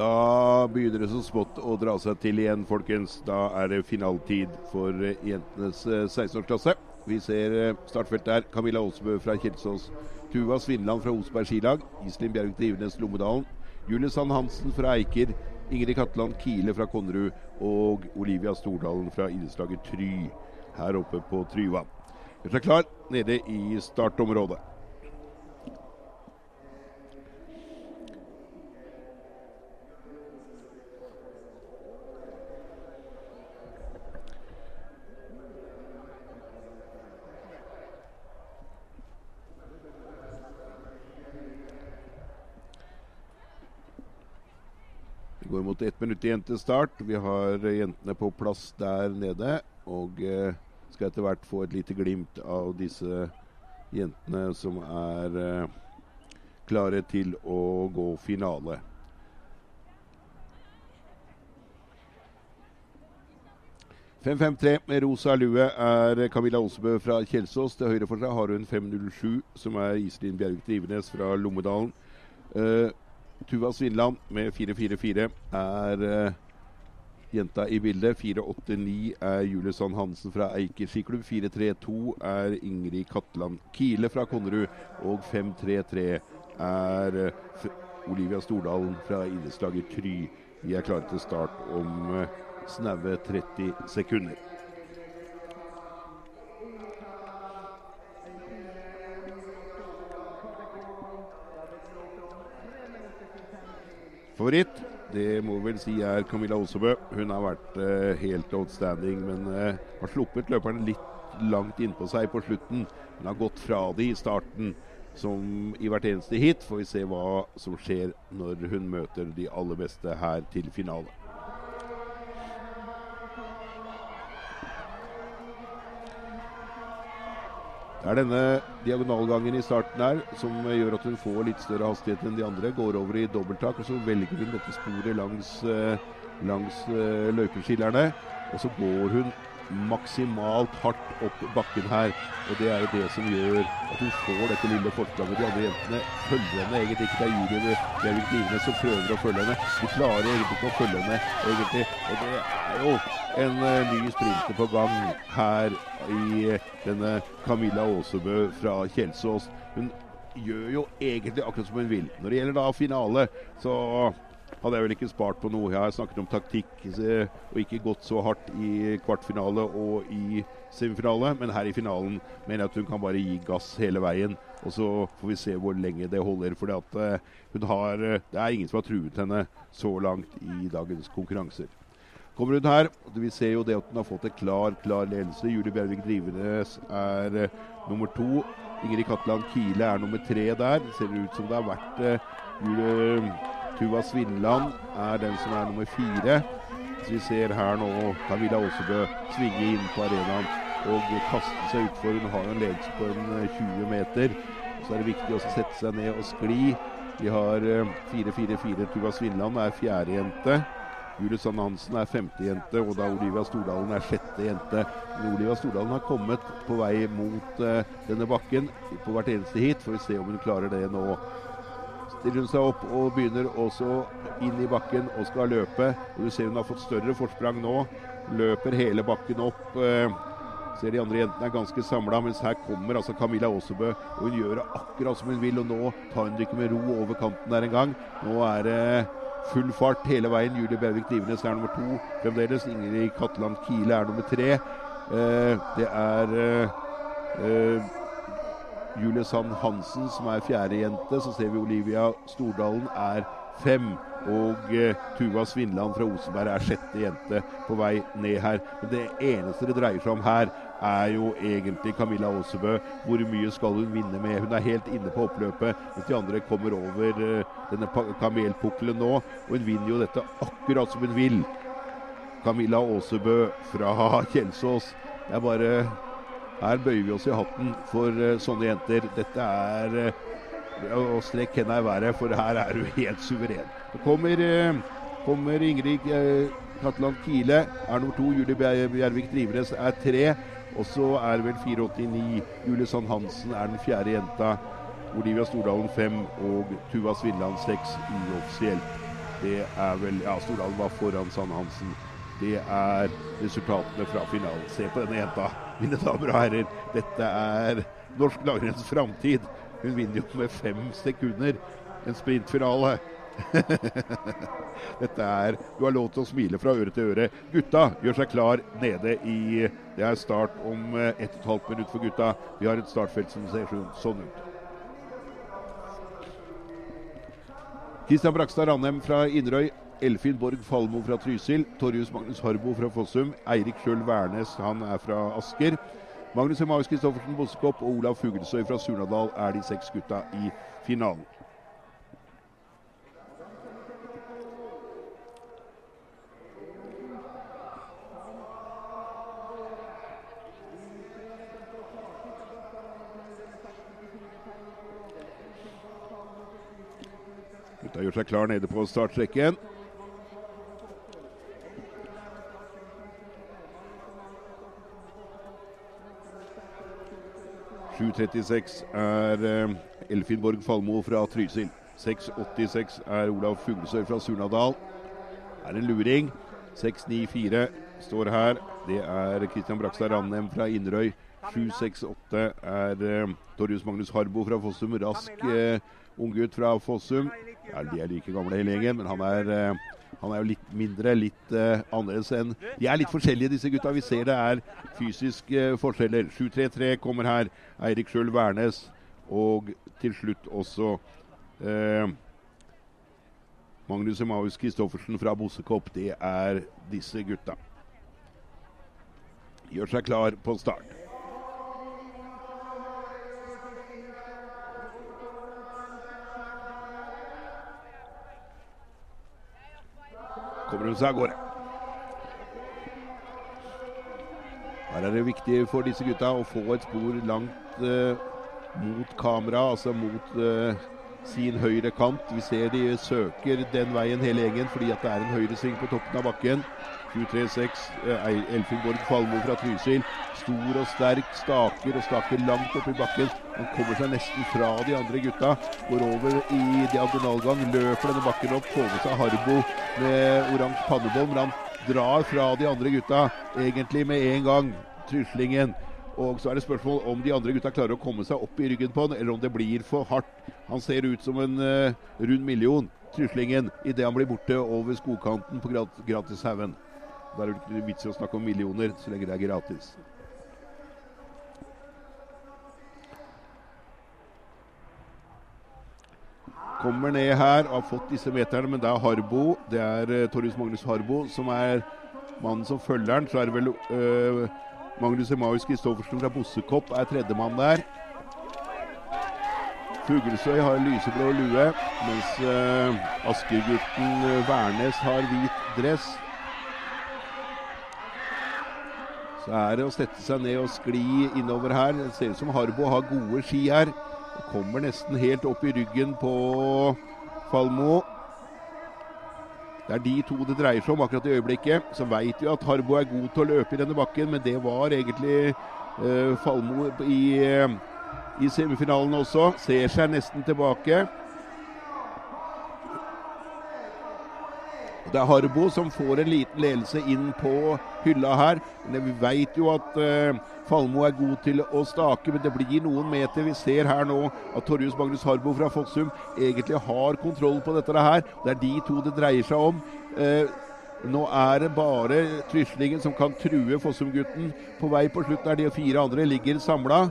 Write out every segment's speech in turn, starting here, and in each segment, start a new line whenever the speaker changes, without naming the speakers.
Da begynner det så smått å dra seg til igjen, folkens. Da er det finaletid for eh, jentenes 16-årsklasse. Eh, Vi ser eh, startfeltet her. Camilla Aasbø fra Kjelsås. Tuva Svindland fra Osberg skilag. Iselin Bjerg Drivenes Lommedalen. Julie Sand Hansen fra Eiker. Ingrid Katland Kile fra Konnerud. Og Olivia Stordalen fra idrettslaget Try her oppe på Tryvann. Gjør seg klar nede i startområdet. Går mot ett minutt igjen til start. Vi har jentene på plass der nede. Og eh, skal etter hvert få et lite glimt av disse jentene som er eh, klare til å gå finale. «5-5-3 med rosa lue er Camilla Olsebø fra Kjelsås. Til høyre for seg har hun 5-0-7, som er Iselin Bjervik Drivenes fra Lommedalen. Uh, Tuva Svindland med 4-4-4 er uh, jenta i bildet. 4-8-9 er Julie Sand Hansen fra Eiker skiklubb. 4-3-2 er Ingrid Katland Kile fra Konnerud. Og 5-3-3 er uh, Olivia Stordalen fra idrettslaget Try. Vi er klare til start om uh, snaue 30 sekunder. Favoritt, det må vel si er Camilla Osebø. Hun har vært uh, helt outstanding, men uh, har sluppet løperne litt langt innpå seg på slutten. Hun har gått fra det i starten, som i hvert eneste hit. Får vi se hva som skjer når hun møter de aller beste her til finale. Er denne diagonalgangen i starten her som gjør at hun får litt større hastighet enn de andre. Går over i dobbelttak, og så velger hun dette sporet langs, eh, langs uh, løypeskillerne. Og så går hun maksimalt hardt opp bakken her. Og det er jo det som gjør at hun får dette lille forspranget. De andre jentene følger henne egentlig ikke. Det er Julie Bjervik Livene som prøver å følge henne. De klarer egentlig ikke å følge henne, egentlig. Og det er jo en uh, ny sprinter på gang her i denne Camilla Aasebø fra Kjelsås. Hun gjør jo egentlig akkurat som hun vil. Når det gjelder da finale, så hadde jeg vel ikke spart på noe. Jeg har snakket om taktikk og ikke gått så hardt i kvartfinale og i semifinale. Men her i finalen mener jeg at hun kan bare gi gass hele veien. Og så får vi se hvor lenge det holder. For hun har, det er ingen som har truet henne så langt i dagens konkurranser. Kommer hun her, vi ser jo det at hun har fått en klar, klar ledelse. Julie Bjervik Drivenes er nummer to. Ingrid Katland Kile er nummer tre der. Det ser ut som det har vært Julie Tuva Svindland er den som er nummer fire. Så vi ser her nå Camilla Aasebø svinge inn på arenaen og kaste seg utfor. Hun har en ledelse på en 20 meter. Så er det viktig å sette seg ned og skli. Vi har 4-4-4. Tuva Svindland er fjerde jente. Julie Sand Hansen er femte jente, og da Olivia Stordalen er sjette jente. Men Olivia Stordalen har kommet på vei mot uh, denne bakken på hvert eneste hit. Får vi se om hun klarer det nå stiller hun seg opp og begynner også inn i bakken og skal løpe. Og Du ser hun har fått større forsprang nå. Løper hele bakken opp. Eh, ser de andre jentene er ganske samla, mens her kommer altså Camilla Aasebø. Og hun gjør det akkurat som hun vil, og nå tar hun det ikke med ro over kanten der engang. Nå er det full fart hele veien. Julie Bevik Divenes er nummer to fremdeles. Ingrid Katland Kile er nummer tre. Eh, det er eh, Julie Sand Hansen som er fjerde jente. Så ser vi Olivia Stordalen er fem. Og eh, Tuva Svinland fra Osenberg er sjette jente på vei ned her. Men det eneste det dreier seg om her, er jo egentlig Camilla Aasebø. Hvor mye skal hun vinne med? Hun er helt inne på oppløpet, mens de andre kommer over eh, denne kamelpukkelen nå. Og hun vinner jo dette akkurat som hun vil. Camilla Aasebø fra Kjelsås. Det er bare her bøyer vi oss i hatten for uh, sånne jenter. Dette er uh, å strekke henda i været, for her er du helt suveren. Det kommer, uh, kommer Ingrid Katland Kile, er nummer to. Julie Bjervik Drivenes er tre. Og så er vel 489 Julie Sand Hansen er den fjerde jenta. Olivia Stordalen fem og Tuva Svinland seks uoffisielt. Det er vel Ja, Stordalen var foran Sand Hansen. Det er resultatene fra finalen. Se på denne jenta, mine damer og herrer. Dette er norsk langrenns framtid. Hun vinner jo med fem sekunder en sprintfinale. Dette er Du har lov til å smile fra øre til øre. Gutta gjør seg klar nede i Det er start om ett og et halvt minutt for gutta. Vi har et startfelt som ser sånn ut. Kristian Brakstad Ranheim fra Inderøy. Elfin Borg Falmo fra Trysil. Torjus Magnus Harbo fra Fossum. Eirik Kjøll Wærnes, han er fra Asker. Magnus Emaus Kristoffersen Bossekopp og Olav Fuglesøy fra Surnadal er de seks gutta i finalen. Gutta gjør seg klar nede på startstreken. «7.36 er eh, Elfin Borg Falmo fra Trysil. 6.86 er Olav Fuglesøy fra Surnadal. Er en luring. 6.94 står her. Det er Kristian Brakstad Randem fra Inderøy. 7.68 er eh, Torjus Magnus Harbo fra Fossum. Rask eh, unggutt fra Fossum. Ja, de er like gamle hele gjengen, men han er, uh, han er jo litt mindre, litt uh, annerledes enn De er litt forskjellige, disse gutta. Vi ser det er fysiske uh, forskjeller. 7-3-3 kommer her. Eirik Skjøl Wærnes. Og til slutt også Magnus Emaus Christoffersen fra Bossekopp. Det er disse gutta. Gjør seg klar på start. Kommer hun seg av gårde. Her er det viktig for disse gutta å få et spor langt eh, mot kamera, altså mot eh, sin høyre kant. Vi ser de søker den veien hele gjengen fordi at det er en høyresving på toppen av bakken. 736 uh, Elfingborg Falmo fra Trysil. Stor og sterk, staker og staker langt opp i bakken. Han kommer seg nesten fra de andre gutta. Går over i diagonalgang, løper denne bakken opp, får med seg Harbo med oransje pannebånd. Han drar fra de andre gutta egentlig med en gang. Tryslingen. Og så er det spørsmål om de andre gutta klarer å komme seg opp i ryggen på han, eller om det blir for hardt. Han ser ut som en uh, rund million, Tryslingen, idet han blir borte over skogkanten på grat Gratishaugen. Da er det ikke vits i å snakke om millioner så lenge det er gratis. Kommer ned her og har fått disse meterne, men det er Harbo. Det er uh, Torjus Magnus Harbo som er mannen som følger han. Så er det vel uh, Magnus Emaus Kristoffersen fra Bossekopp er tredjemann der. Fuglesøy har lyseblå lue, mens uh, Askergutten Værnes har hvit dress. Så er det å sette seg ned og skli innover her. Det ser ut som Harbo har gode ski her. Kommer nesten helt opp i ryggen på Falmo. Det er de to det dreier seg om akkurat i øyeblikket. Så veit vi at Harbo er god til å løpe i denne bakken, men det var egentlig uh, Falmo i, uh, i semifinalen også. Ser seg nesten tilbake. Det er Harbo som får en liten ledelse inn på hylla her. Men vi veit jo at uh, Falmo er god til å stake, men det blir noen meter. Vi ser her nå at Torjus Magnus Harbo fra Fossum egentlig har kontroll på dette her. Det er de to det dreier seg om. Uh, nå er det bare Tryslingen som kan true Fossum-gutten. På vei på slutten er de fire andre ligger samla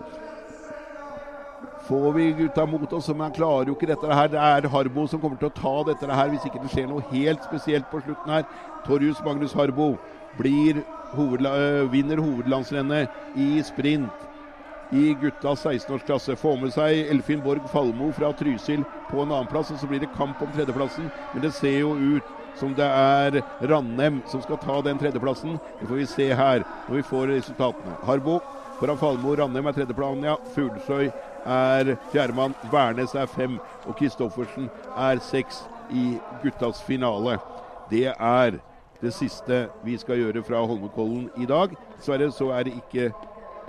får vi gutta mot oss, men han klarer jo ikke dette her. Det er Harbo som kommer til å ta dette her hvis ikke det skjer noe helt spesielt på slutten her. Torjus Magnus Harbo blir hovedla vinner hovedlandsrennet i sprint i guttas 16-årsklasse. Får med seg Elfin Borg Falmo fra Trysil på en annenplass, og så blir det kamp om tredjeplassen. Men det ser jo ut som det er Rannem som skal ta den tredjeplassen. Det får vi se her når vi får resultatene. Harbo foran Falmo. Rannem er tredjeplanen, ja. Fuglesøy er fjerdemann. Værnes er fem. Og Kristoffersen er seks i guttas finale. Det er det siste vi skal gjøre fra Holmenkollen i dag. Dessverre så er det ikke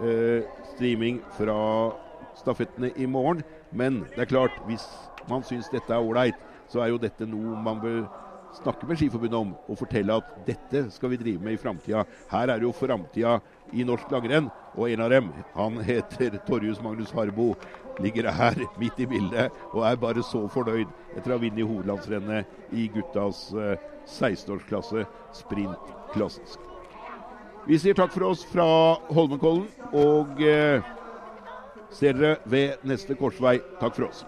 eh, streaming fra stafettene i morgen. Men det er klart, hvis man syns dette er ålreit, så er jo dette noe man bør snakke med Skiforbundet om og fortelle at dette skal vi drive med i framtida. Her er jo framtida i norsk langrenn, og en av dem, han heter Torjus Magnus Harbo, ligger her midt i bildet og er bare så fornøyd etter å ha vunnet hovedlandsrennet i guttas eh, 16-årsklasse sprint klassisk. Vi sier takk for oss fra Holmenkollen og eh, ser dere ved neste korsvei. Takk for oss.